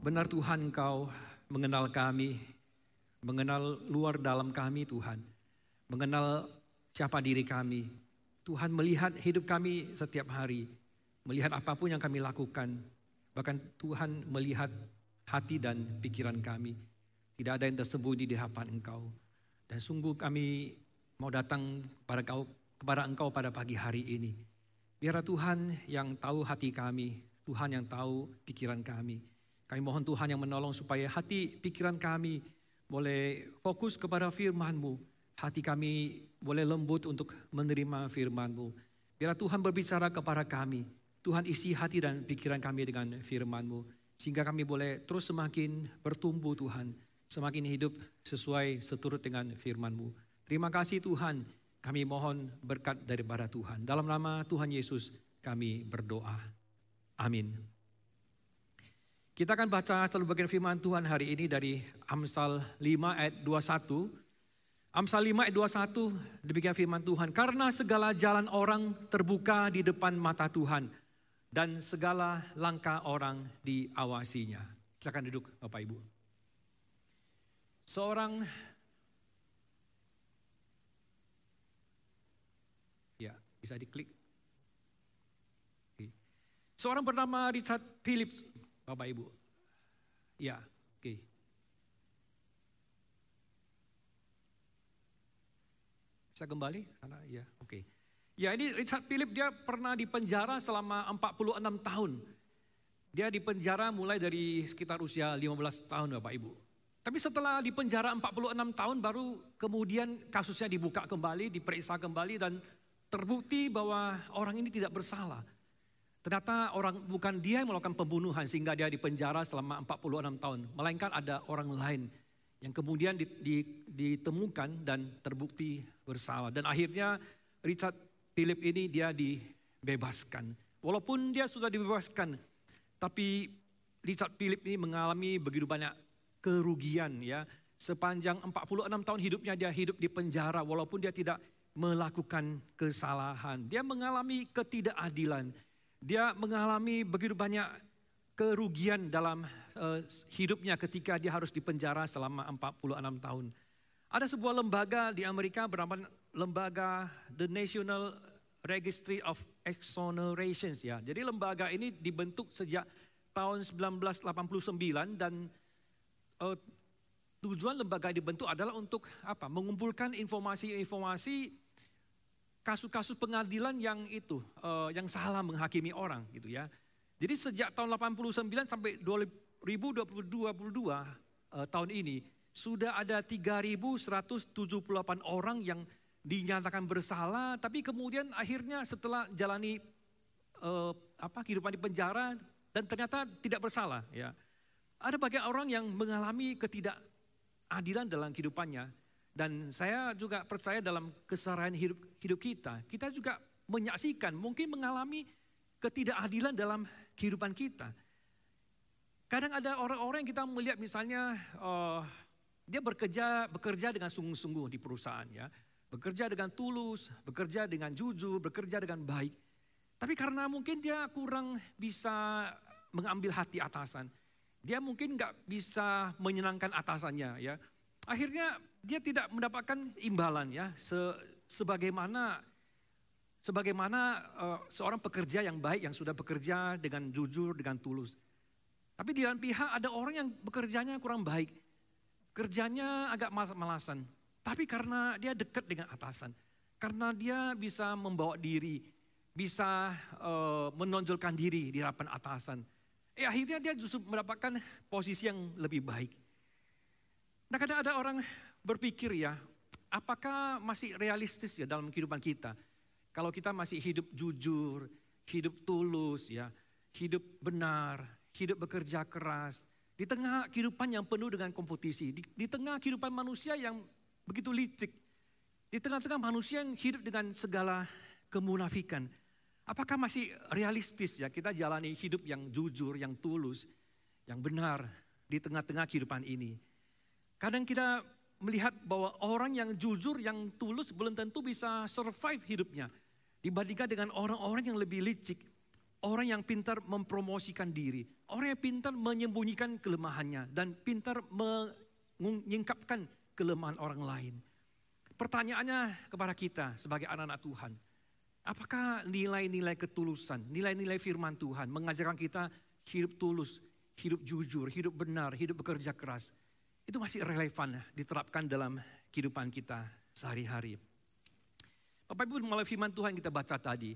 Benar Tuhan Engkau mengenal kami, mengenal luar dalam kami Tuhan, mengenal siapa diri kami. Tuhan melihat hidup kami setiap hari, melihat apa pun yang kami lakukan. Bahkan Tuhan melihat hati dan pikiran kami. Tidak ada yang tersembunyi di hadapan Engkau. Dan sungguh kami mau datang kepada Engkau, kepada Engkau pada pagi hari ini. Biarlah Tuhan yang tahu hati kami, Tuhan yang tahu pikiran kami. Kami mohon Tuhan yang menolong supaya hati pikiran kami boleh fokus kepada firman-Mu. Hati kami boleh lembut untuk menerima firman-Mu. Biarlah Tuhan berbicara kepada kami. Tuhan isi hati dan pikiran kami dengan firman-Mu. Sehingga kami boleh terus semakin bertumbuh Tuhan. Semakin hidup sesuai seturut dengan firman-Mu. Terima kasih Tuhan. Kami mohon berkat daripada Tuhan. Dalam nama Tuhan Yesus kami berdoa. Amin. Kita akan baca satu bagian firman Tuhan hari ini dari Amsal 5 ayat 21. Amsal 5 ayat 21 demikian firman Tuhan. Karena segala jalan orang terbuka di depan mata Tuhan dan segala langkah orang diawasinya. Silakan duduk Bapak Ibu. Seorang ya bisa diklik. Seorang bernama Richard Phillips Bapak Ibu. Ya, oke. Okay. Bisa kembali sana? Ya, oke. Okay. Ya, ini Richard Philip dia pernah dipenjara selama 46 tahun. Dia dipenjara mulai dari sekitar usia 15 tahun Bapak Ibu. Tapi setelah dipenjara 46 tahun baru kemudian kasusnya dibuka kembali, diperiksa kembali dan terbukti bahwa orang ini tidak bersalah. Ternyata orang bukan dia yang melakukan pembunuhan sehingga dia dipenjara selama 46 tahun. Melainkan ada orang lain yang kemudian ditemukan dan terbukti bersalah. Dan akhirnya Richard Philip ini dia dibebaskan. Walaupun dia sudah dibebaskan, tapi Richard Philip ini mengalami begitu banyak kerugian ya. Sepanjang 46 tahun hidupnya dia hidup di penjara walaupun dia tidak melakukan kesalahan. Dia mengalami ketidakadilan dia mengalami begitu banyak kerugian dalam uh, hidupnya ketika dia harus dipenjara selama 46 tahun. Ada sebuah lembaga di Amerika bernama lembaga The National Registry of Exonerations ya. Jadi lembaga ini dibentuk sejak tahun 1989 dan uh, tujuan lembaga dibentuk adalah untuk apa? Mengumpulkan informasi-informasi kasus-kasus pengadilan yang itu, uh, yang salah menghakimi orang gitu ya. Jadi sejak tahun 89 sampai 2022 uh, eh, tahun ini sudah ada 3.178 orang yang dinyatakan bersalah, tapi kemudian akhirnya setelah jalani uh, apa kehidupan di penjara dan ternyata tidak bersalah ya. Ada banyak orang yang mengalami ketidakadilan dalam kehidupannya dan saya juga percaya dalam keseharian hidup, hidup kita, kita juga menyaksikan, mungkin mengalami ketidakadilan dalam kehidupan kita. Kadang ada orang-orang yang kita melihat misalnya uh, dia bekerja bekerja dengan sungguh-sungguh di perusahaan ya, bekerja dengan tulus, bekerja dengan jujur, bekerja dengan baik. Tapi karena mungkin dia kurang bisa mengambil hati atasan, dia mungkin nggak bisa menyenangkan atasannya ya. Akhirnya dia tidak mendapatkan imbalan ya se, sebagaimana sebagaimana uh, seorang pekerja yang baik yang sudah bekerja dengan jujur dengan tulus. Tapi di dalam pihak ada orang yang bekerjanya kurang baik. Kerjanya agak malas-malasan. Tapi karena dia dekat dengan atasan. Karena dia bisa membawa diri. Bisa uh, menonjolkan diri di hadapan atasan. Eh akhirnya dia justru mendapatkan posisi yang lebih baik. Nah kadang ada orang berpikir ya, apakah masih realistis ya dalam kehidupan kita? Kalau kita masih hidup jujur, hidup tulus ya, hidup benar, hidup bekerja keras, di tengah kehidupan yang penuh dengan kompetisi, di, di tengah kehidupan manusia yang begitu licik, di tengah-tengah manusia yang hidup dengan segala kemunafikan, apakah masih realistis ya kita jalani hidup yang jujur, yang tulus, yang benar di tengah-tengah kehidupan ini? Kadang kita melihat bahwa orang yang jujur, yang tulus belum tentu bisa survive hidupnya. Dibandingkan dengan orang-orang yang lebih licik. Orang yang pintar mempromosikan diri. Orang yang pintar menyembunyikan kelemahannya dan pintar menyingkapkan kelemahan orang lain. Pertanyaannya kepada kita sebagai anak-anak Tuhan, apakah nilai-nilai ketulusan, nilai-nilai firman Tuhan mengajarkan kita hidup tulus, hidup jujur, hidup benar, hidup bekerja keras, itu masih relevan diterapkan dalam kehidupan kita sehari-hari. Bapak Ibu melalui firman Tuhan kita baca tadi,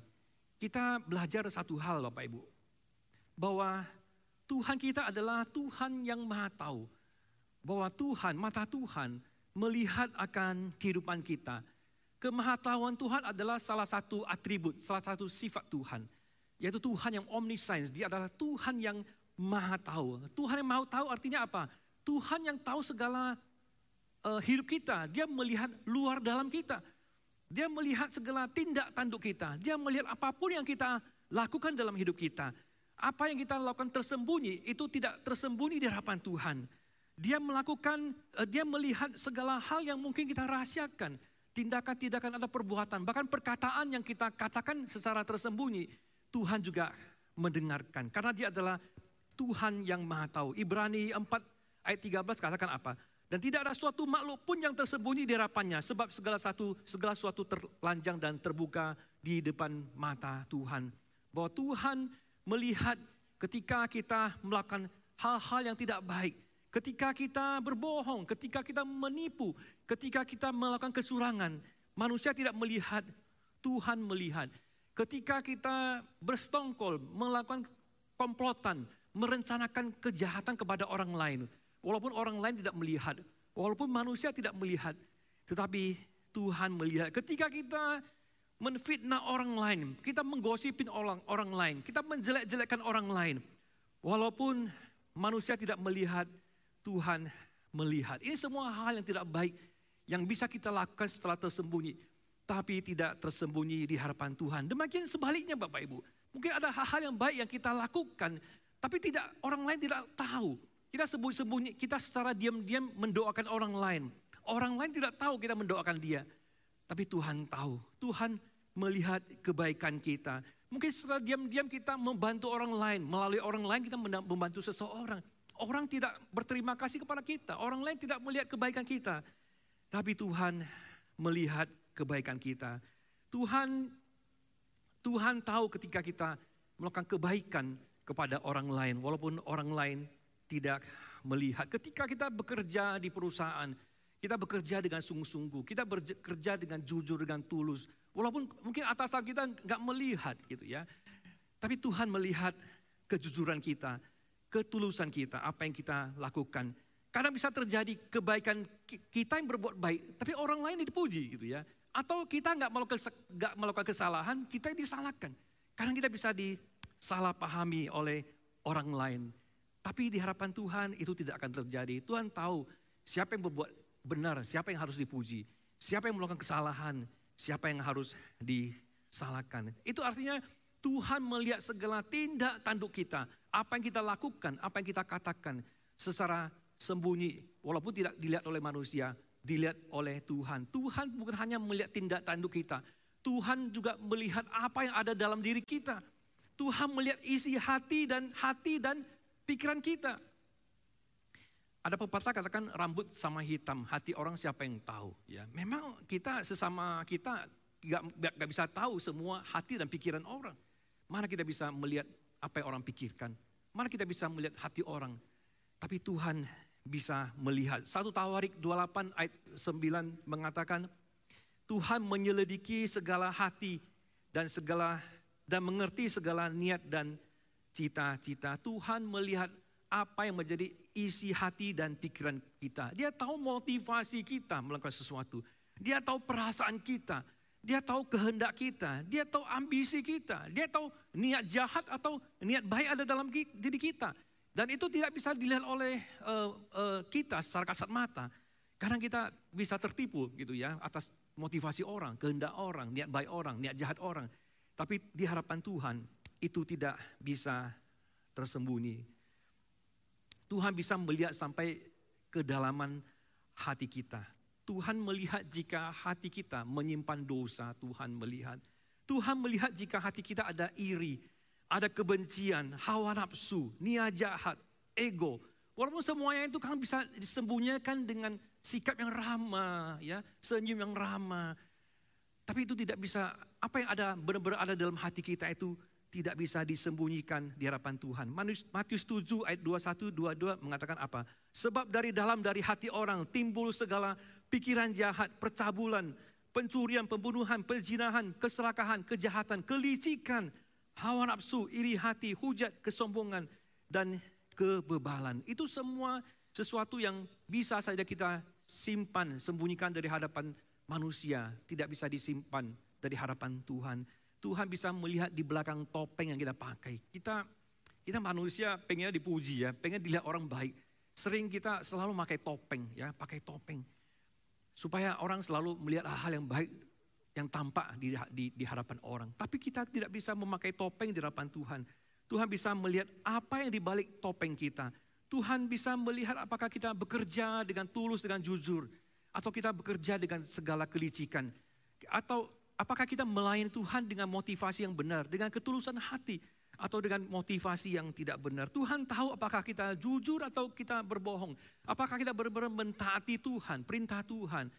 kita belajar satu hal Bapak Ibu, bahwa Tuhan kita adalah Tuhan yang maha tahu. Bahwa Tuhan, mata Tuhan melihat akan kehidupan kita. Kemahatauan Tuhan adalah salah satu atribut, salah satu sifat Tuhan. Yaitu Tuhan yang omniscience, dia adalah Tuhan yang maha tahu. Tuhan yang maha tahu artinya apa? Tuhan yang tahu segala uh, hidup kita. Dia melihat luar dalam kita. Dia melihat segala tindak tanduk kita. Dia melihat apa pun yang kita lakukan dalam hidup kita. Apa yang kita lakukan tersembunyi itu tidak tersembunyi di hadapan Tuhan. Dia melakukan, uh, dia melihat segala hal yang mungkin kita rahasiakan. Tindakan-tindakan atau perbuatan, bahkan perkataan yang kita katakan secara tersembunyi. Tuhan juga mendengarkan. Karena dia adalah Tuhan yang maha tahu. Ibrani 4 ayat 13 katakan apa? Dan tidak ada suatu makhluk pun yang tersembunyi di hadapannya sebab segala satu segala suatu terlanjang dan terbuka di depan mata Tuhan. Bahwa Tuhan melihat ketika kita melakukan hal-hal yang tidak baik, ketika kita berbohong, ketika kita menipu, ketika kita melakukan kesurangan, manusia tidak melihat, Tuhan melihat. Ketika kita berstongkol, melakukan komplotan, merencanakan kejahatan kepada orang lain, Walaupun orang lain tidak melihat, walaupun manusia tidak melihat, tetapi Tuhan melihat. Ketika kita menfitnah orang lain, kita menggosipin orang orang lain, kita menjelek-jelekkan orang lain, walaupun manusia tidak melihat, Tuhan melihat. Ini semua hal yang tidak baik yang bisa kita lakukan setelah tersembunyi, tapi tidak tersembunyi di hadapan Tuhan. Demikian sebaliknya Bapak Ibu. Mungkin ada hal-hal yang baik yang kita lakukan, tapi tidak orang lain tidak tahu. Kita sembunyi-sembunyi, kita secara diam-diam mendoakan orang lain. Orang lain tidak tahu kita mendoakan dia. Tapi Tuhan tahu. Tuhan melihat kebaikan kita. Mungkin secara diam-diam kita membantu orang lain. Melalui orang lain kita membantu seseorang. Orang tidak berterima kasih kepada kita. Orang lain tidak melihat kebaikan kita. Tapi Tuhan melihat kebaikan kita. Tuhan Tuhan tahu ketika kita melakukan kebaikan kepada orang lain. Walaupun orang lain tidak melihat. Ketika kita bekerja di perusahaan, kita bekerja dengan sungguh-sungguh, kita bekerja dengan jujur, dengan tulus. Walaupun mungkin atasan kita nggak melihat gitu ya. Tapi Tuhan melihat kejujuran kita, ketulusan kita, apa yang kita lakukan. Kadang bisa terjadi kebaikan kita yang berbuat baik, tapi orang lain dipuji gitu ya. Atau kita nggak melakukan, melakukan kesalahan, kita disalahkan. Kadang kita bisa disalahpahami oleh orang lain. Tapi di harapan Tuhan itu tidak akan terjadi. Tuhan tahu siapa yang berbuat benar, siapa yang harus dipuji, siapa yang melakukan kesalahan, siapa yang harus disalahkan. Itu artinya Tuhan melihat segala tindak tanduk kita, apa yang kita lakukan, apa yang kita katakan secara sembunyi, walaupun tidak dilihat oleh manusia, dilihat oleh Tuhan. Tuhan bukan hanya melihat tindak tanduk kita, Tuhan juga melihat apa yang ada dalam diri kita. Tuhan melihat isi hati dan hati dan pikiran kita. Ada pepatah katakan rambut sama hitam, hati orang siapa yang tahu. Ya, memang kita sesama kita gak, gak bisa tahu semua hati dan pikiran orang. Mana kita bisa melihat apa yang orang pikirkan? Mana kita bisa melihat hati orang? Tapi Tuhan bisa melihat. Satu Tawarik 28 ayat 9 mengatakan, Tuhan menyelidiki segala hati dan segala dan mengerti segala niat dan cita-cita. Tuhan melihat apa yang menjadi isi hati dan pikiran kita. Dia tahu motivasi kita melakukan sesuatu. Dia tahu perasaan kita. Dia tahu kehendak kita. Dia tahu ambisi kita. Dia tahu niat jahat atau niat baik ada dalam diri kita. Dan itu tidak bisa dilihat oleh uh, uh, kita secara kasat mata. Kadang kita bisa tertipu gitu ya atas motivasi orang, kehendak orang, niat baik orang, niat jahat orang. Tapi di harapan Tuhan itu tidak bisa tersembunyi. Tuhan bisa melihat sampai kedalaman hati kita. Tuhan melihat jika hati kita menyimpan dosa, Tuhan melihat. Tuhan melihat jika hati kita ada iri, ada kebencian, hawa nafsu, niat jahat, ego. Walaupun semuanya itu kan bisa disembunyikan dengan sikap yang ramah, ya, senyum yang ramah. Tapi itu tidak bisa, apa yang ada benar-benar ada dalam hati kita itu tidak bisa disembunyikan di hadapan Tuhan. Matius 7 ayat 21 22 mengatakan apa? Sebab dari dalam dari hati orang timbul segala pikiran jahat, percabulan, pencurian, pembunuhan, perzinahan, keserakahan, kejahatan, kelicikan, hawa nafsu, iri hati, hujat, kesombongan, dan kebebalan. Itu semua sesuatu yang bisa saja kita simpan, sembunyikan dari hadapan manusia. Tidak bisa disimpan dari hadapan Tuhan. Tuhan bisa melihat di belakang topeng yang kita pakai. Kita kita manusia pengen dipuji ya, pengen dilihat orang baik. Sering kita selalu pakai topeng ya, pakai topeng. Supaya orang selalu melihat hal-hal yang baik yang tampak di, di, di hadapan orang. Tapi kita tidak bisa memakai topeng di hadapan Tuhan. Tuhan bisa melihat apa yang dibalik topeng kita. Tuhan bisa melihat apakah kita bekerja dengan tulus, dengan jujur. Atau kita bekerja dengan segala kelicikan. Atau apakah kita melayani Tuhan dengan motivasi yang benar, dengan ketulusan hati. Atau dengan motivasi yang tidak benar. Tuhan tahu apakah kita jujur atau kita berbohong. Apakah kita benar-benar mentaati Tuhan, perintah Tuhan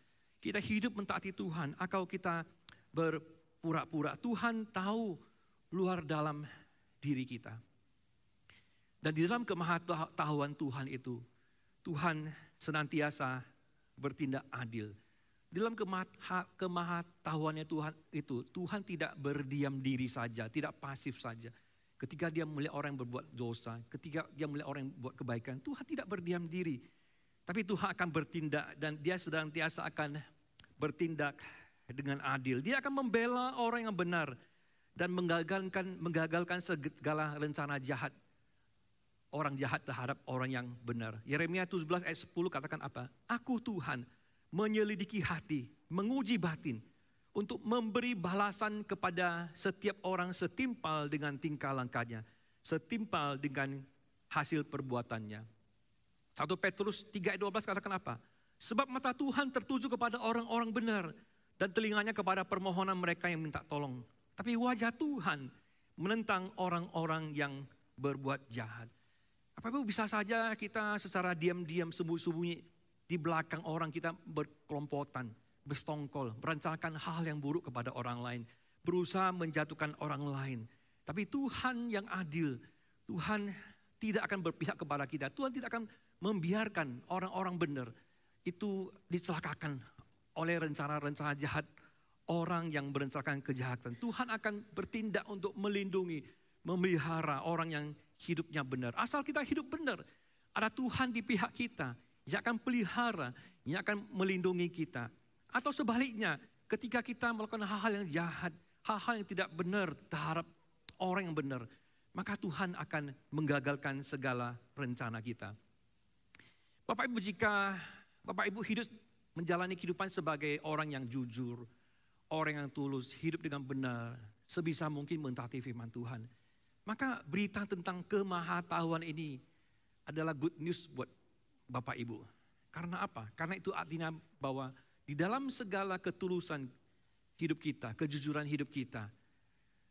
kita hidup mentaati Tuhan atau kita berpura-pura. Tuhan tahu luar dalam diri kita. Dan di dalam kemahatahuan Tuhan itu, Tuhan senantiasa bertindak adil. Dalam kemahatahuannya Tuhan itu, Tuhan tidak berdiam diri saja, tidak pasif saja. Ketika dia melihat orang yang berbuat dosa, ketika dia melihat orang yang berbuat kebaikan, Tuhan tidak berdiam diri. Tapi Tuhan akan bertindak dan dia sedang tiasa akan bertindak dengan adil. Dia akan membela orang yang benar dan menggagalkan menggagalkan segala rencana jahat orang jahat terhadap orang yang benar. Yeremia 17 ayat 10 katakan apa? Aku Tuhan menyelidiki hati, menguji batin untuk memberi balasan kepada setiap orang setimpal dengan tingkah langkahnya, setimpal dengan hasil perbuatannya. 1 Petrus 3 ayat 12 katakan apa? Sebab mata Tuhan tertuju kepada orang-orang benar dan telinganya kepada permohonan mereka yang minta tolong. Tapi wajah Tuhan menentang orang-orang yang berbuat jahat. Apa itu bisa saja kita secara diam-diam sembunyi-sembunyi di belakang orang kita berkelompotan, berstongkol, merencanakan hal yang buruk kepada orang lain, berusaha menjatuhkan orang lain. Tapi Tuhan yang adil, Tuhan tidak akan berpihak kepada kita. Tuhan tidak akan membiarkan orang-orang benar itu dicelakakan oleh rencana-rencana jahat orang yang merencanakan kejahatan. Tuhan akan bertindak untuk melindungi, memelihara orang yang hidupnya benar. Asal kita hidup benar, ada Tuhan di pihak kita yang akan pelihara, yang akan melindungi kita. Atau sebaliknya, ketika kita melakukan hal-hal yang jahat, hal-hal yang tidak benar terhadap orang yang benar, maka Tuhan akan menggagalkan segala rencana kita. Bapak Ibu jika Bapak Ibu hidup menjalani kehidupan sebagai orang yang jujur, orang yang tulus, hidup dengan benar, sebisa mungkin mentaati firman Tuhan. Maka berita tentang kemahatahuan ini adalah good news buat Bapak Ibu. Karena apa? Karena itu artinya bahwa di dalam segala ketulusan hidup kita, kejujuran hidup kita,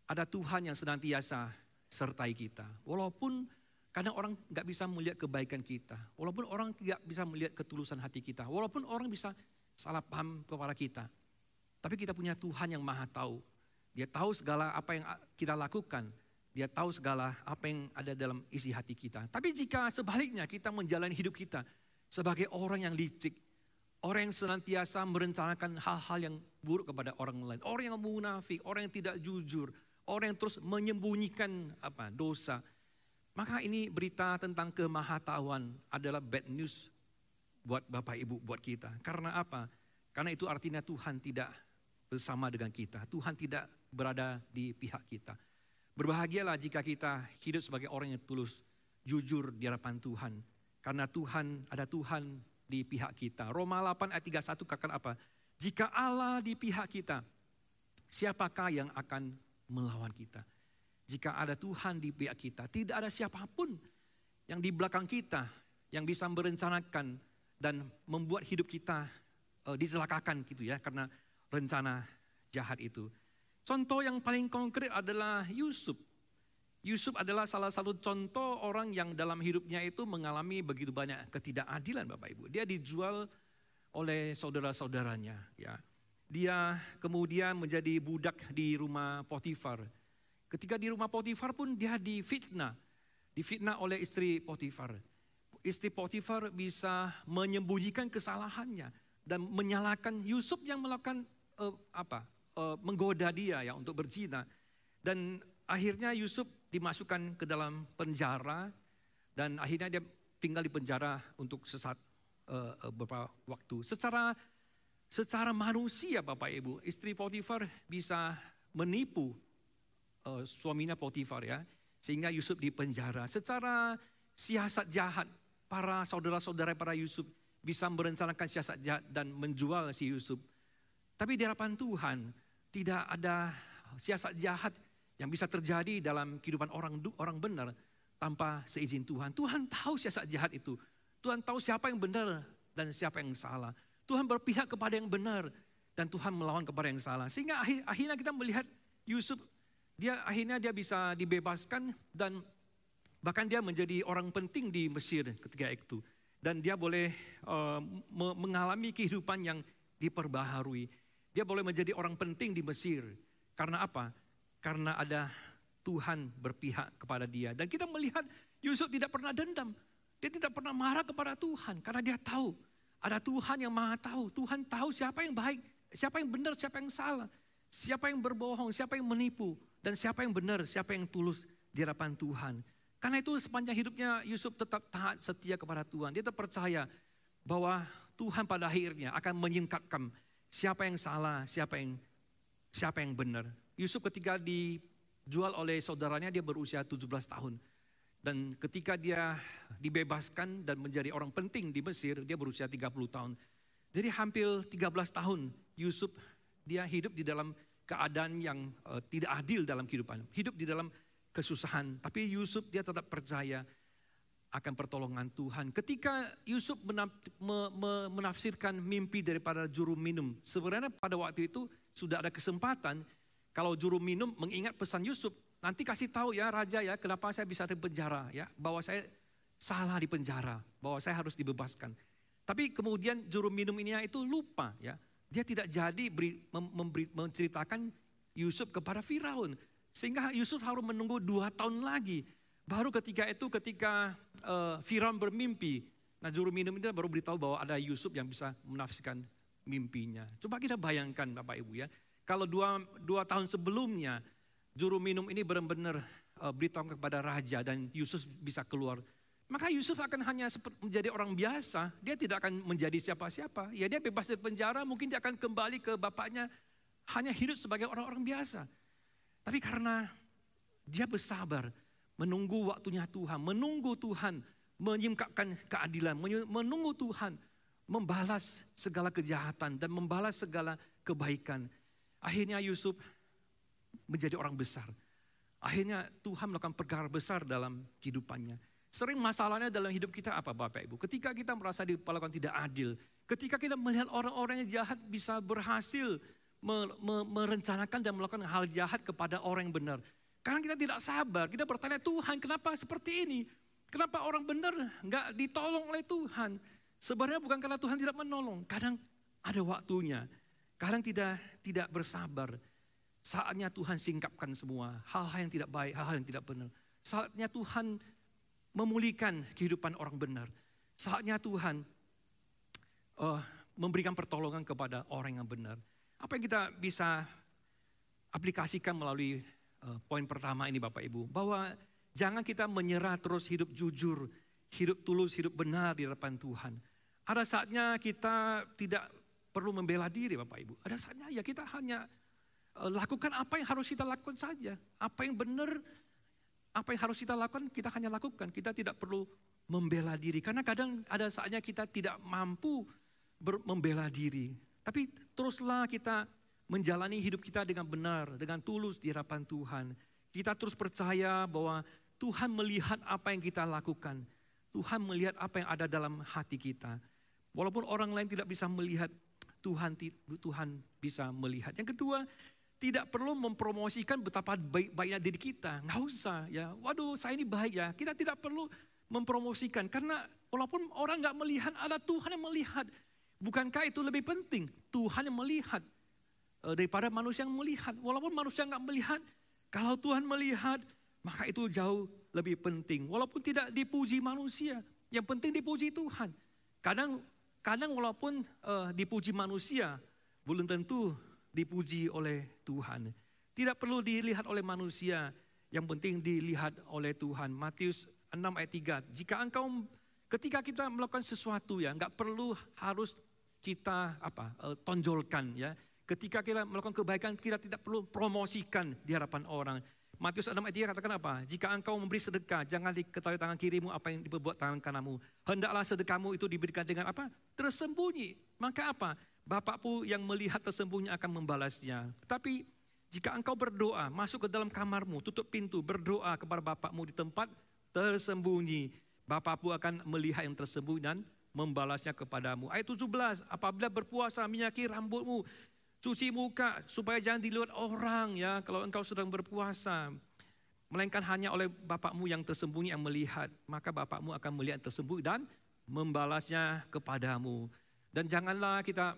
ada Tuhan yang senantiasa sertai kita. Walaupun karena orang nggak bisa melihat kebaikan kita. Walaupun orang nggak bisa melihat ketulusan hati kita. Walaupun orang bisa salah paham kepada kita. Tapi kita punya Tuhan yang maha tahu. Dia tahu segala apa yang kita lakukan. Dia tahu segala apa yang ada dalam isi hati kita. Tapi jika sebaliknya kita menjalani hidup kita sebagai orang yang licik. Orang yang senantiasa merencanakan hal-hal yang buruk kepada orang lain. Orang yang munafik, orang yang tidak jujur. Orang yang terus menyembunyikan apa dosa maka ini berita tentang kemahatahuan adalah bad news buat Bapak Ibu, buat kita. Karena apa? Karena itu artinya Tuhan tidak bersama dengan kita. Tuhan tidak berada di pihak kita. Berbahagialah jika kita hidup sebagai orang yang tulus, jujur di hadapan Tuhan. Karena Tuhan, ada Tuhan di pihak kita. Roma 8 ayat 31 katakan apa? Jika Allah di pihak kita, siapakah yang akan melawan kita? Jika ada Tuhan di pihak kita, tidak ada siapa pun yang di belakang kita yang bisa merencanakan dan membuat hidup kita uh, dicelakakan gitu ya karena rencana jahat itu. Contoh yang paling konkret adalah Yusuf. Yusuf adalah salah satu contoh orang yang dalam hidupnya itu mengalami begitu banyak ketidakadilan Bapak Ibu. Dia dijual oleh saudara-saudaranya ya. Dia kemudian menjadi budak di rumah Potifar. Ketika di rumah Potifar pun dia difitnah. Difitnah oleh istri Potifar. Istri Potifar bisa menyembunyikan kesalahannya dan menyalahkan Yusuf yang melakukan uh, apa? Uh, menggoda dia ya untuk berzina. Dan akhirnya Yusuf dimasukkan ke dalam penjara dan akhirnya dia tinggal di penjara untuk sesat uh, beberapa waktu. Secara secara manusia Bapak Ibu, istri Potifar bisa menipu uh, suaminya Potifar ya, sehingga Yusuf di penjara. Secara siasat jahat para saudara-saudara para Yusuf bisa merencanakan siasat jahat dan menjual si Yusuf. Tapi di hadapan Tuhan tidak ada siasat jahat yang bisa terjadi dalam kehidupan orang orang benar tanpa seizin Tuhan. Tuhan tahu siasat jahat itu. Tuhan tahu siapa yang benar dan siapa yang salah. Tuhan berpihak kepada yang benar dan Tuhan melawan kepada yang salah. Sehingga akhir, akhirnya kita melihat Yusuf dia akhirnya dia bisa dibebaskan dan bahkan dia menjadi orang penting di Mesir ketika itu dan dia boleh uh, mengalami kehidupan yang diperbaharui. Dia boleh menjadi orang penting di Mesir. Karena apa? Karena ada Tuhan berpihak kepada dia. Dan kita melihat Yusuf tidak pernah dendam. Dia tidak pernah marah kepada Tuhan. Karena dia tahu ada Tuhan yang maha tahu. Tuhan tahu siapa yang baik, siapa yang benar, siapa yang salah. Siapa yang berbohong, siapa yang menipu. Dan siapa yang benar, siapa yang tulus di hadapan Tuhan. Karena itu sepanjang hidupnya Yusuf tetap taat setia kepada Tuhan. Dia terpercaya bahwa Tuhan pada akhirnya akan menyingkapkan siapa yang salah, siapa yang siapa yang benar. Yusuf ketika dijual oleh saudaranya dia berusia 17 tahun. Dan ketika dia dibebaskan dan menjadi orang penting di Mesir, dia berusia 30 tahun. Jadi hampir 13 tahun Yusuf dia hidup di dalam keadaan yang uh, tidak adil dalam kehidupan. Hidup di dalam kesusahan. Tapi Yusuf dia tetap percaya akan pertolongan Tuhan. Ketika Yusuf menafsirkan mimpi daripada juru minum. Sebenarnya pada waktu itu sudah ada kesempatan kalau juru minum mengingat pesan Yusuf, nanti kasih tahu ya raja ya kenapa saya bisa di penjara ya, bahwa saya salah di penjara, bahwa saya harus dibebaskan. Tapi kemudian juru minum ini itu lupa ya, dia tidak jadi beri, memberi, menceritakan Yusuf kepada Firaun, sehingga Yusuf harus menunggu dua tahun lagi. Baru ketika itu ketika uh, Firaun bermimpi, nah juru minum ini baru beritahu bahwa ada Yusuf yang bisa menafsirkan mimpinya. Coba kita bayangkan Bapak Ibu ya, kalau dua, dua tahun sebelumnya juru minum ini benar-benar uh, beritahu kepada raja dan Yusuf bisa keluar. Maka Yusuf akan hanya menjadi orang biasa, dia tidak akan menjadi siapa-siapa. Ya dia bebas dari penjara, mungkin dia akan kembali ke bapaknya hanya hidup sebagai orang-orang biasa. Tapi karena dia bersabar, menunggu waktunya Tuhan, menunggu Tuhan menyingkapkan keadilan, menunggu Tuhan membalas segala kejahatan dan membalas segala kebaikan. Akhirnya Yusuf menjadi orang besar. Akhirnya Tuhan melakukan perkara besar dalam kehidupannya. Sering masalahnya dalam hidup kita apa Bapak Ibu? Ketika kita merasa diperlakukan tidak adil. Ketika kita melihat orang-orang yang jahat bisa berhasil merencanakan dan melakukan hal jahat kepada orang yang benar. Karena kita tidak sabar, kita bertanya Tuhan kenapa seperti ini? Kenapa orang benar nggak ditolong oleh Tuhan? Sebenarnya bukan karena Tuhan tidak menolong, kadang ada waktunya. Kadang tidak tidak bersabar. Saatnya Tuhan singkapkan semua hal-hal yang tidak baik, hal-hal yang tidak benar. Saatnya Tuhan memulihkan kehidupan orang benar. Saatnya Tuhan uh, memberikan pertolongan kepada orang yang benar. Apa yang kita bisa aplikasikan melalui uh, poin pertama ini Bapak Ibu, bahwa jangan kita menyerah terus hidup jujur, hidup tulus, hidup benar di hadapan Tuhan. Ada saatnya kita tidak perlu membela diri Bapak Ibu. Ada saatnya ya kita hanya uh, lakukan apa yang harus kita lakukan saja. Apa yang benar, apa yang harus kita lakukan kita hanya lakukan. Kita tidak perlu membela diri. Karena kadang ada saatnya kita tidak mampu membela diri. Tapi teruslah kita menjalani hidup kita dengan benar, dengan tulus di hadapan Tuhan. Kita terus percaya bahwa Tuhan melihat apa yang kita lakukan. Tuhan melihat apa yang ada dalam hati kita. Walaupun orang lain tidak bisa melihat Tuhan Tuhan bisa melihat. Yang kedua, tidak perlu mempromosikan betapa baik-baiknya diri kita. Nggak usah ya. Waduh saya ini baik ya. Kita tidak perlu mempromosikan. Karena walaupun orang nggak melihat, ada Tuhan yang melihat. Bukankah itu lebih penting? Tuhan yang melihat daripada manusia yang melihat. Walaupun manusia nggak melihat, kalau Tuhan melihat, maka itu jauh lebih penting. Walaupun tidak dipuji manusia, yang penting dipuji Tuhan. Kadang kadang walaupun uh, dipuji manusia, belum tentu dipuji oleh Tuhan. Tidak perlu dilihat oleh manusia, yang penting dilihat oleh Tuhan. Matius 6 ayat 3. Jika engkau ketika kita melakukan sesuatu ya, nggak perlu harus kita apa uh, tonjolkan ya. Ketika kita melakukan kebaikan, kita tidak perlu promosikan di hadapan orang. Matius 6 ayat 3 katakan apa? Jika engkau memberi sedekah, jangan diketahui tangan kirimu apa yang diperbuat tangan kananmu. Hendaklah sedekahmu itu diberikan dengan apa? Tersembunyi. Maka apa? Bapakmu yang melihat tersembunyi akan membalasnya. Tetapi jika engkau berdoa, masuk ke dalam kamarmu, tutup pintu, berdoa kepada Bapakmu di tempat tersembunyi. Bapakmu akan melihat yang tersembunyi dan membalasnya kepadamu. Ayat 17, apabila berpuasa minyaki rambutmu, Cuci muka supaya jangan dilihat orang ya kalau engkau sedang berpuasa. Melainkan hanya oleh Bapakmu yang tersembunyi yang melihat. Maka Bapakmu akan melihat tersembunyi dan membalasnya kepadamu. Dan janganlah kita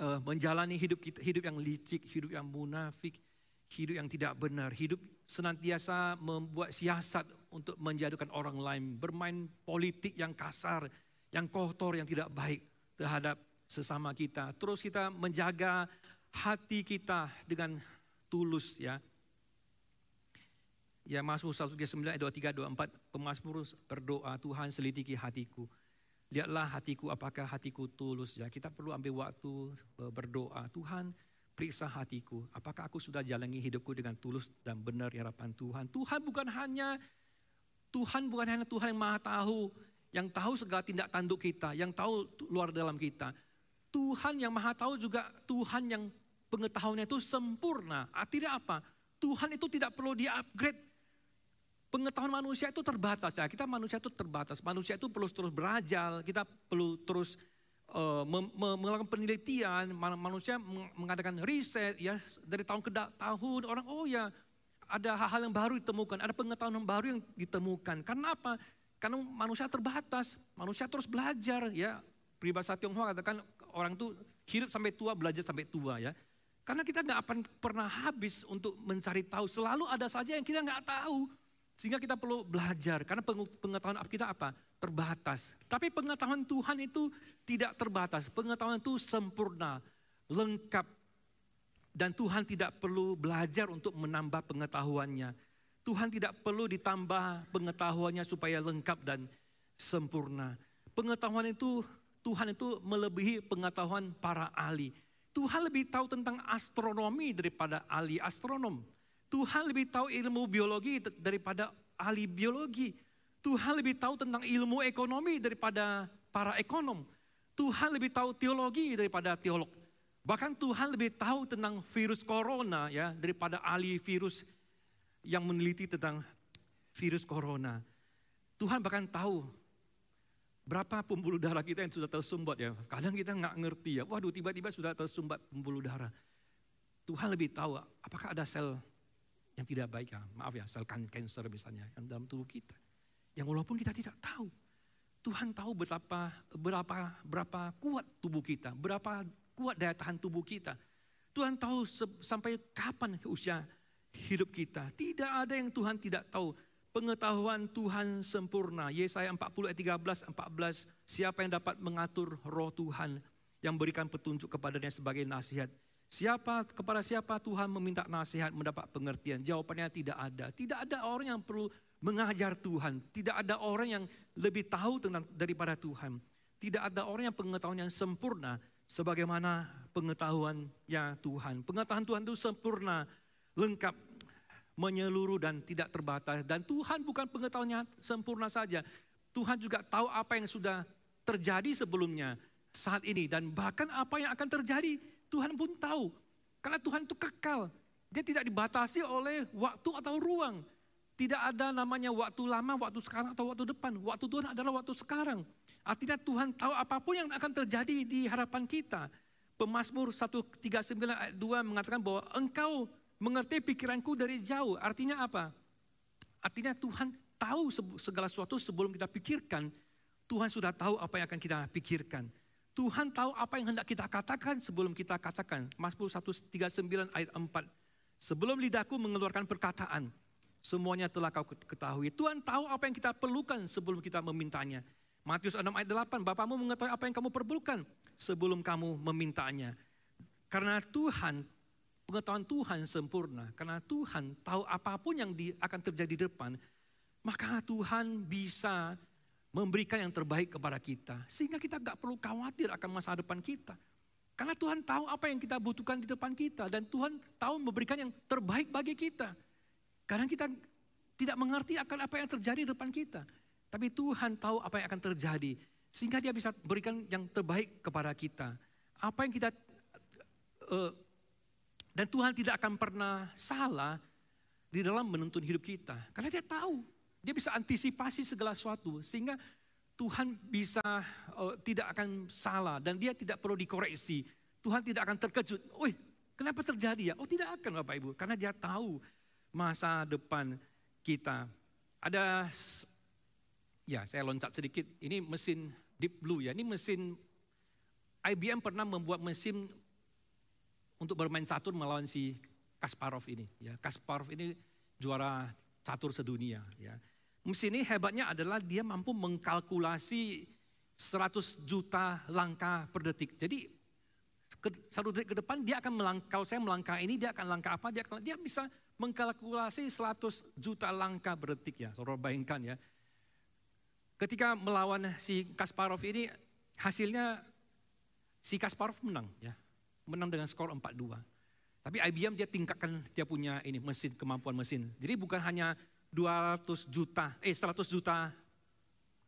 uh, menjalani hidup kita, hidup yang licik, hidup yang munafik, hidup yang tidak benar, hidup senantiasa membuat siasat untuk menjatuhkan orang lain, bermain politik yang kasar, yang kotor, yang tidak baik terhadap sesama kita. Terus kita menjaga hati kita dengan tulus ya. Ya Mazmur 139 ayat 23 24 pemazmur berdoa Tuhan selidiki hatiku. Lihatlah hatiku apakah hatiku tulus ya. Kita perlu ambil waktu e, berdoa. Tuhan periksa hatiku. Apakah aku sudah jalani hidupku dengan tulus dan benar di hadapan Tuhan. Tuhan bukan hanya Tuhan bukan hanya Tuhan yang maha tahu, yang tahu segala tindak tanduk kita, yang tahu luar dalam kita. Tuhan yang maha tahu juga Tuhan yang pengetahuannya itu sempurna. Artinya apa? Tuhan itu tidak perlu di-upgrade. Pengetahuan manusia itu terbatas ya. Kita manusia itu terbatas. Manusia itu perlu terus belajar. Kita perlu terus uh, melakukan penelitian. Manusia mengadakan riset ya dari tahun ke tahun. Orang oh ya ada hal-hal yang baru ditemukan. Ada pengetahuan yang baru yang ditemukan. Karena apa? Karena manusia terbatas. Manusia terus belajar ya. Peribahasa Tionghoa katakan orang itu hidup sampai tua, belajar sampai tua ya. Karena kita nggak akan pernah habis untuk mencari tahu. Selalu ada saja yang kita nggak tahu. Sehingga kita perlu belajar. Karena pengetahuan kita apa? Terbatas. Tapi pengetahuan Tuhan itu tidak terbatas. Pengetahuan itu sempurna, lengkap. Dan Tuhan tidak perlu belajar untuk menambah pengetahuannya. Tuhan tidak perlu ditambah pengetahuannya supaya lengkap dan sempurna. Pengetahuan itu Tuhan itu melebihi pengetahuan para ahli. Tuhan lebih tahu tentang astronomi daripada ahli astronom. Tuhan lebih tahu ilmu biologi daripada ahli biologi. Tuhan lebih tahu tentang ilmu ekonomi daripada para ekonom. Tuhan lebih tahu teologi daripada teolog. Bahkan Tuhan lebih tahu tentang virus corona ya daripada ahli virus yang meneliti tentang virus corona. Tuhan bahkan tahu Berapa pembuluh darah kita yang sudah tersumbat ya? Kadang kita nggak ngerti ya. Waduh tiba-tiba sudah tersumbat pembuluh darah. Tuhan lebih tahu apakah ada sel yang tidak baik ya. Maaf ya, sel kanker misalnya yang dalam tubuh kita. Yang walaupun kita tidak tahu. Tuhan tahu betapa berapa berapa kuat tubuh kita, berapa kuat daya tahan tubuh kita. Tuhan tahu sampai kapan usia hidup kita. Tidak ada yang Tuhan tidak tahu pengetahuan Tuhan sempurna. Yesaya 40 ayat 13, 14. Siapa yang dapat mengatur roh Tuhan yang berikan petunjuk kepadanya sebagai nasihat. Siapa kepada siapa Tuhan meminta nasihat mendapat pengertian? Jawabannya tidak ada. Tidak ada orang yang perlu mengajar Tuhan. Tidak ada orang yang lebih tahu tentang daripada Tuhan. Tidak ada orang yang pengetahuan yang sempurna sebagaimana pengetahuannya Tuhan. Pengetahuan Tuhan itu sempurna, lengkap, menyeluruh dan tidak terbatas. Dan Tuhan bukan pengetahuannya sempurna saja. Tuhan juga tahu apa yang sudah terjadi sebelumnya saat ini. Dan bahkan apa yang akan terjadi Tuhan pun tahu. Karena Tuhan itu kekal. Dia tidak dibatasi oleh waktu atau ruang. Tidak ada namanya waktu lama, waktu sekarang atau waktu depan. Waktu Tuhan adalah waktu sekarang. Artinya Tuhan tahu apa pun yang akan terjadi di harapan kita. Pemasmur 139 ayat 2 mengatakan bahwa engkau mengerti pikiranku dari jauh. Artinya apa? Artinya Tuhan tahu segala sesuatu sebelum kita pikirkan. Tuhan sudah tahu apa yang akan kita pikirkan. Tuhan tahu apa yang hendak kita katakan sebelum kita katakan. Mazmur 139 ayat 4. Sebelum lidahku mengeluarkan perkataan, semuanya telah kau ketahui. Tuhan tahu apa yang kita perlukan sebelum kita memintanya. Matius 6 ayat 8, Bapamu mengetahui apa yang kamu perlukan sebelum kamu memintanya. Karena Tuhan, pengetahuan Tuhan sempurna. Karena Tuhan tahu apa pun yang di, akan terjadi di depan, maka Tuhan bisa memberikan yang terbaik kepada kita. Sehingga kita gak perlu khawatir akan masa depan kita. Karena Tuhan tahu apa yang kita butuhkan di depan kita. Dan Tuhan tahu memberikan yang terbaik bagi kita. Karena kita tidak mengerti akan apa yang terjadi di depan kita. Tapi Tuhan tahu apa yang akan terjadi. Sehingga dia bisa berikan yang terbaik kepada kita. Apa yang kita... Uh, dan Tuhan tidak akan pernah salah di dalam menuntun hidup kita. Karena dia tahu. Dia bisa antisipasi segala sesuatu. Sehingga Tuhan bisa uh, tidak akan salah. Dan dia tidak perlu dikoreksi. Tuhan tidak akan terkejut. Wih, kenapa terjadi ya? Oh tidak akan Bapak Ibu. Karena dia tahu masa depan kita. Ada Ya, saya loncat sedikit. Ini mesin Deep Blue ya. Ini mesin IBM pernah membuat mesin untuk bermain catur melawan si Kasparov ini. Ya, Kasparov ini juara catur sedunia. Ya. Mesin ini hebatnya adalah dia mampu mengkalkulasi 100 juta langkah per detik. Jadi ke, satu detik ke depan dia akan melangkah, saya melangkah ini dia akan langkah apa, dia, akan, dia bisa mengkalkulasi 100 juta langkah per detik ya. Saudara bayangkan ya, ketika melawan si Kasparov ini hasilnya si Kasparov menang ya. Menang dengan skor 4-2. Tapi IBM dia tingkatkan dia punya ini mesin kemampuan mesin. Jadi bukan hanya 200 juta eh 100 juta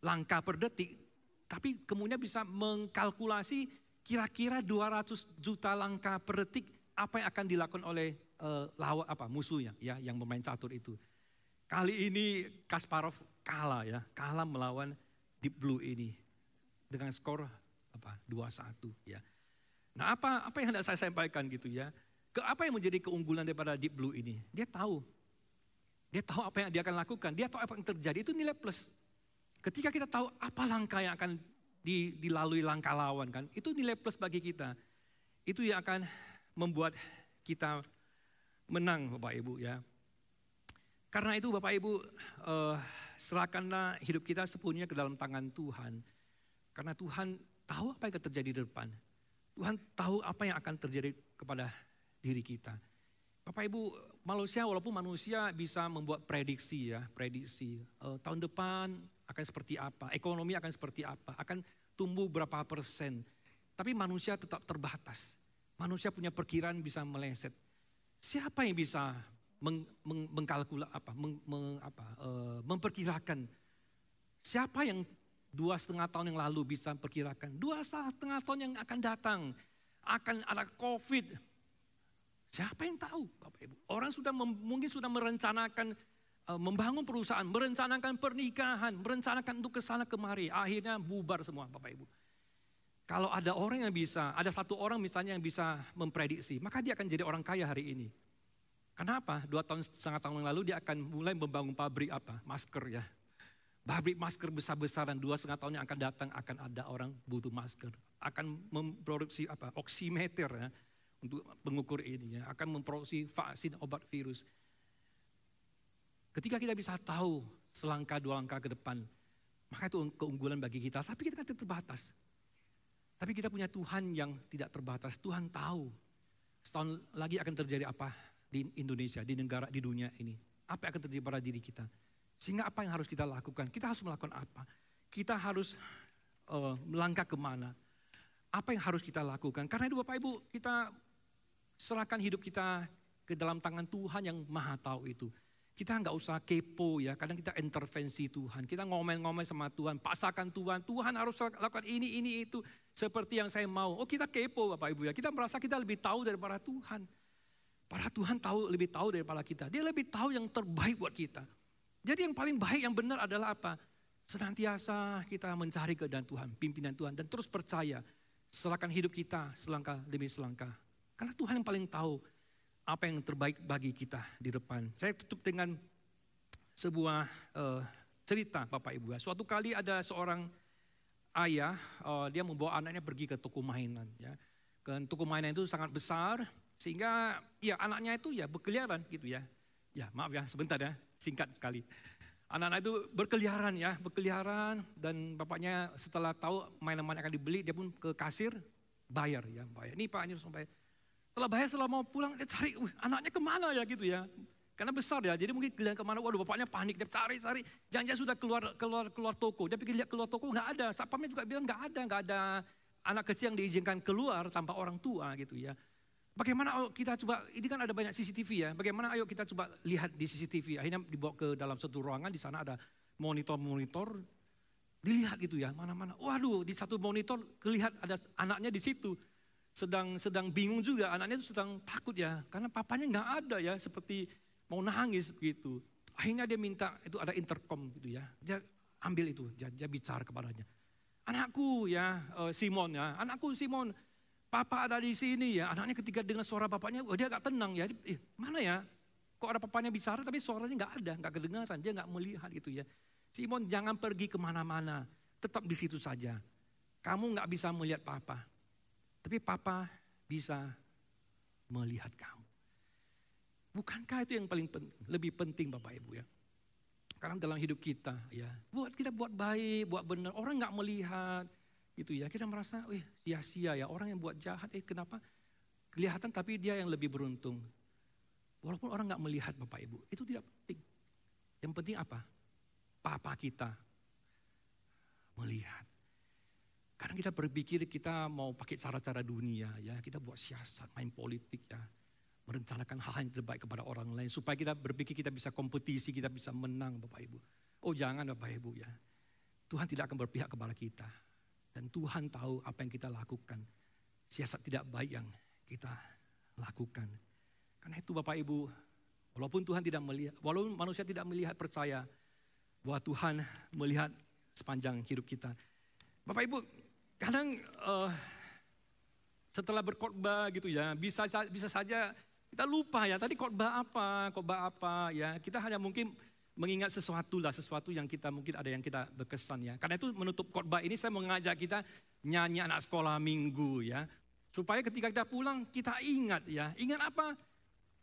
langkah per detik, tapi kemudian bisa mengkalkulasi kira-kira 200 juta langkah per detik apa yang akan dilakukan oleh uh, lawan apa musuhnya ya yang memain catur itu. Kali ini Kasparov kalah ya, kalah melawan Deep Blue ini dengan skor apa 2-1 ya. Nah, apa apa yang hendak saya sampaikan gitu ya? Ke apa yang menjadi keunggulan daripada Deep Blue ini? Dia tahu. Dia tahu apa yang dia akan lakukan, dia tahu apa yang terjadi itu nilai plus. Ketika kita tahu apa langkah yang akan dilalui langkah lawan kan, itu nilai plus bagi kita. Itu yang akan membuat kita menang Bapak Ibu ya. Karena itu Bapak Ibu, uh, serahkanlah hidup kita sepenuhnya ke dalam tangan Tuhan. Karena Tuhan tahu apa yang terjadi di depan. Tuhan tahu apa yang akan terjadi kepada diri kita. Bapak Ibu, manusia walaupun manusia bisa membuat prediksi ya, prediksi. Uh, tahun depan akan seperti apa, ekonomi akan seperti apa, akan tumbuh berapa persen. Tapi manusia tetap terbatas. Manusia punya perkiraan bisa meleset. Siapa yang bisa meng, meng, mengkalkula apa, meng, meng, apa uh, memperkirakan siapa yang dua setengah tahun yang lalu bisa perkirakan dua setengah tahun yang akan datang akan ada COVID. Siapa yang tahu, Bapak Ibu? Orang sudah mungkin sudah merencanakan uh, membangun perusahaan, merencanakan pernikahan, merencanakan untuk ke sana kemari. Akhirnya bubar semua, Bapak Ibu. Kalau ada orang yang bisa, ada satu orang misalnya yang bisa memprediksi, maka dia akan jadi orang kaya hari ini. Kenapa? Dua tahun setengah tahun yang lalu dia akan mulai membangun pabrik apa? Masker ya. Pabrik masker besar-besaran dua setengah tahun yang akan datang akan ada orang butuh masker. Akan memproduksi apa? Oximeter ya untuk mengukur ini ya. Akan memproduksi vaksin obat virus. Ketika kita bisa tahu selangkah dua langkah ke depan, maka itu keunggulan bagi kita. Tapi kita kan terbatas. Tapi kita punya Tuhan yang tidak terbatas. Tuhan tahu setahun lagi akan terjadi apa di Indonesia, di negara, di dunia ini. Apa yang akan terjadi pada diri kita? Sehingga apa yang harus kita lakukan? Kita harus melakukan apa? Kita harus uh, melangkah ke mana? Apa yang harus kita lakukan? Karena itu Bapak Ibu, kita serahkan hidup kita ke dalam tangan Tuhan yang maha tahu itu. Kita nggak usah kepo ya, kadang kita intervensi Tuhan. Kita ngomel-ngomel sama Tuhan, paksakan Tuhan. Tuhan harus lakukan ini, ini, itu. Seperti yang saya mau. Oh kita kepo Bapak Ibu ya, kita merasa kita lebih tahu daripada Tuhan. Para Tuhan tahu lebih tahu daripada kita. Dia lebih tahu yang terbaik buat kita. Jadi yang paling baik, yang benar adalah apa? Senantiasa kita mencari keadaan Tuhan, pimpinan Tuhan. Dan terus percaya serahkan hidup kita selangkah demi selangkah. Karena Tuhan yang paling tahu apa yang terbaik bagi kita di depan. Saya tutup dengan sebuah uh, cerita Bapak Ibu. Ya. Suatu kali ada seorang ayah, uh, dia membawa anaknya pergi ke toko mainan. Ya. Ke toko mainan itu sangat besar, sehingga ya anaknya itu ya berkeliaran gitu ya. Ya maaf ya sebentar ya, singkat sekali. Anak-anak itu berkeliaran ya, berkeliaran dan bapaknya setelah tahu mainan-mainan akan dibeli, dia pun ke kasir bayar ya, bayar. Ini Pak ini sampai setelah bayar, setelah mau pulang, dia cari, uh, anaknya ke mana ya gitu ya. Karena besar ya, jadi mungkin kelihaatan ke mana, waduh bapaknya panik, dia cari-cari. Jangan sudah keluar keluar keluar toko, dia pikir lihat keluar toko, nggak ada. Sapamnya juga bilang nggak ada, nggak ada anak kecil yang diizinkan keluar tanpa orang tua gitu ya. Bagaimana ayo kita coba, ini kan ada banyak CCTV ya, bagaimana ayo kita coba lihat di CCTV, akhirnya dibawa ke dalam satu ruangan, di sana ada monitor-monitor, dilihat gitu ya, mana-mana. Waduh, di satu monitor kelihat ada anaknya di situ, sedang sedang bingung juga, anaknya itu sedang takut ya, karena papanya nggak ada ya, seperti mau nangis begitu. Akhirnya dia minta, itu ada intercom gitu ya, dia ambil itu, dia, dia bicara kepadanya. Anakku ya, eh, Simon ya, anakku Simon, Papa ada di sini ya. Anaknya ketika dengar suara bapaknya, oh dia agak tenang ya. Eh, mana ya? Kok ada papanya bicara tapi suaranya nggak ada, nggak kedengaran. Dia nggak melihat gitu ya. Simon jangan pergi ke mana-mana. Tetap di situ saja. Kamu nggak bisa melihat papa. Tapi papa bisa melihat kamu. Bukankah itu yang paling penting, lebih penting Bapak Ibu ya? Karena dalam hidup kita ya, buat kita buat baik, buat benar, orang nggak melihat, itu ya kita merasa, wih sia-sia ya orang yang buat jahat, eh kenapa kelihatan tapi dia yang lebih beruntung. Walaupun orang nggak melihat Bapak Ibu, itu tidak penting. Yang penting apa? Papa kita melihat. Karena kita berpikir kita mau pakai cara-cara dunia ya, kita buat siasat, main politik ya, merencanakan hal yang terbaik kepada orang lain supaya kita berpikir kita bisa kompetisi, kita bisa menang Bapak Ibu. Oh jangan Bapak Ibu ya. Tuhan tidak akan berpihak kepada kita. Dan Tuhan tahu apa yang kita lakukan. Siasat tidak baik yang kita lakukan. Karena itu Bapak Ibu, walaupun Tuhan tidak melihat, walaupun manusia tidak melihat percaya bahwa Tuhan melihat sepanjang hidup kita. Bapak Ibu, kadang uh, setelah berkhotbah gitu ya, bisa bisa saja kita lupa ya, tadi khotbah apa, khotbah apa ya. Kita hanya mungkin mengingat sesuatu lah, sesuatu yang kita mungkin ada yang kita berkesan ya. Karena itu menutup khotbah ini saya mengajak kita nyanyi anak sekolah minggu ya. Supaya ketika kita pulang kita ingat ya. Ingat apa?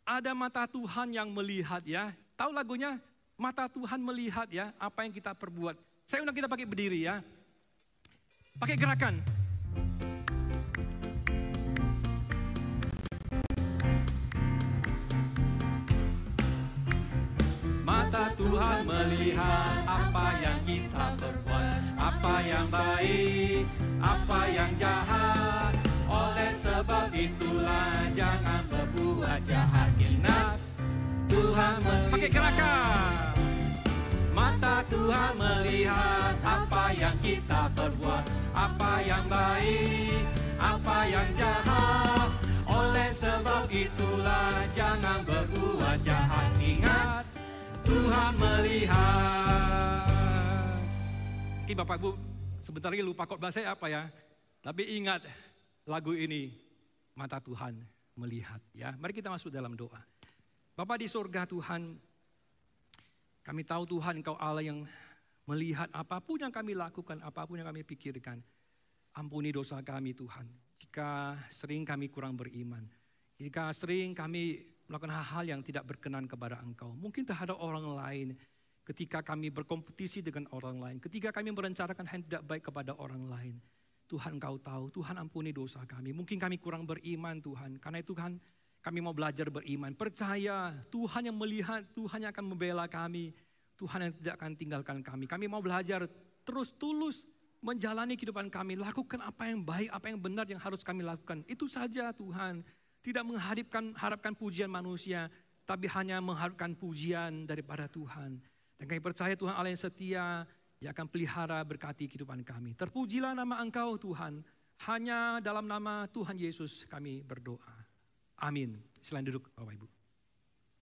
Ada mata Tuhan yang melihat ya. Tahu lagunya? Mata Tuhan melihat ya apa yang kita perbuat. Saya undang kita pakai berdiri ya. Pakai gerakan. Melihat apa yang kita berbuat, apa yang baik, apa yang jahat. Oleh sebab itulah jangan berbuat jahat. Ingat, Tuhan melihat. Pakai gerakan. Mata Tuhan melihat apa yang kita perbuat, apa yang baik, apa yang jahat. Oleh sebab itulah jangan berbuat jahat. Tuhan melihat. Ini Bapak Ibu, sebentar lagi lupa khotbah saya apa ya. Tapi ingat lagu ini, mata Tuhan melihat. ya. Mari kita masuk dalam doa. Bapak di surga Tuhan, kami tahu Tuhan Engkau Allah yang melihat apa pun yang kami lakukan, apa pun yang kami pikirkan. Ampuni dosa kami Tuhan. Jika sering kami kurang beriman. Jika sering kami melakukan hal-hal yang tidak berkenan kepada engkau. Mungkin terhadap orang lain, ketika kami berkompetisi dengan orang lain, ketika kami merencanakan hal yang tidak baik kepada orang lain. Tuhan kau tahu, Tuhan ampuni dosa kami. Mungkin kami kurang beriman Tuhan. Karena itu kan kami mau belajar beriman. Percaya Tuhan yang melihat, Tuhan yang akan membela kami. Tuhan yang tidak akan tinggalkan kami. Kami mau belajar terus tulus menjalani kehidupan kami. Lakukan apa yang baik, apa yang benar yang harus kami lakukan. Itu saja Tuhan. Tidak mengharapkan harapkan pujian manusia, tapi hanya mengharapkan pujian daripada Tuhan. Dan kami percaya Tuhan Allah yang setia, yang akan pelihara berkati kehidupan kami. Terpujilah nama Engkau Tuhan, hanya dalam nama Tuhan Yesus kami berdoa. Amin. Selain duduk Bapak Ibu.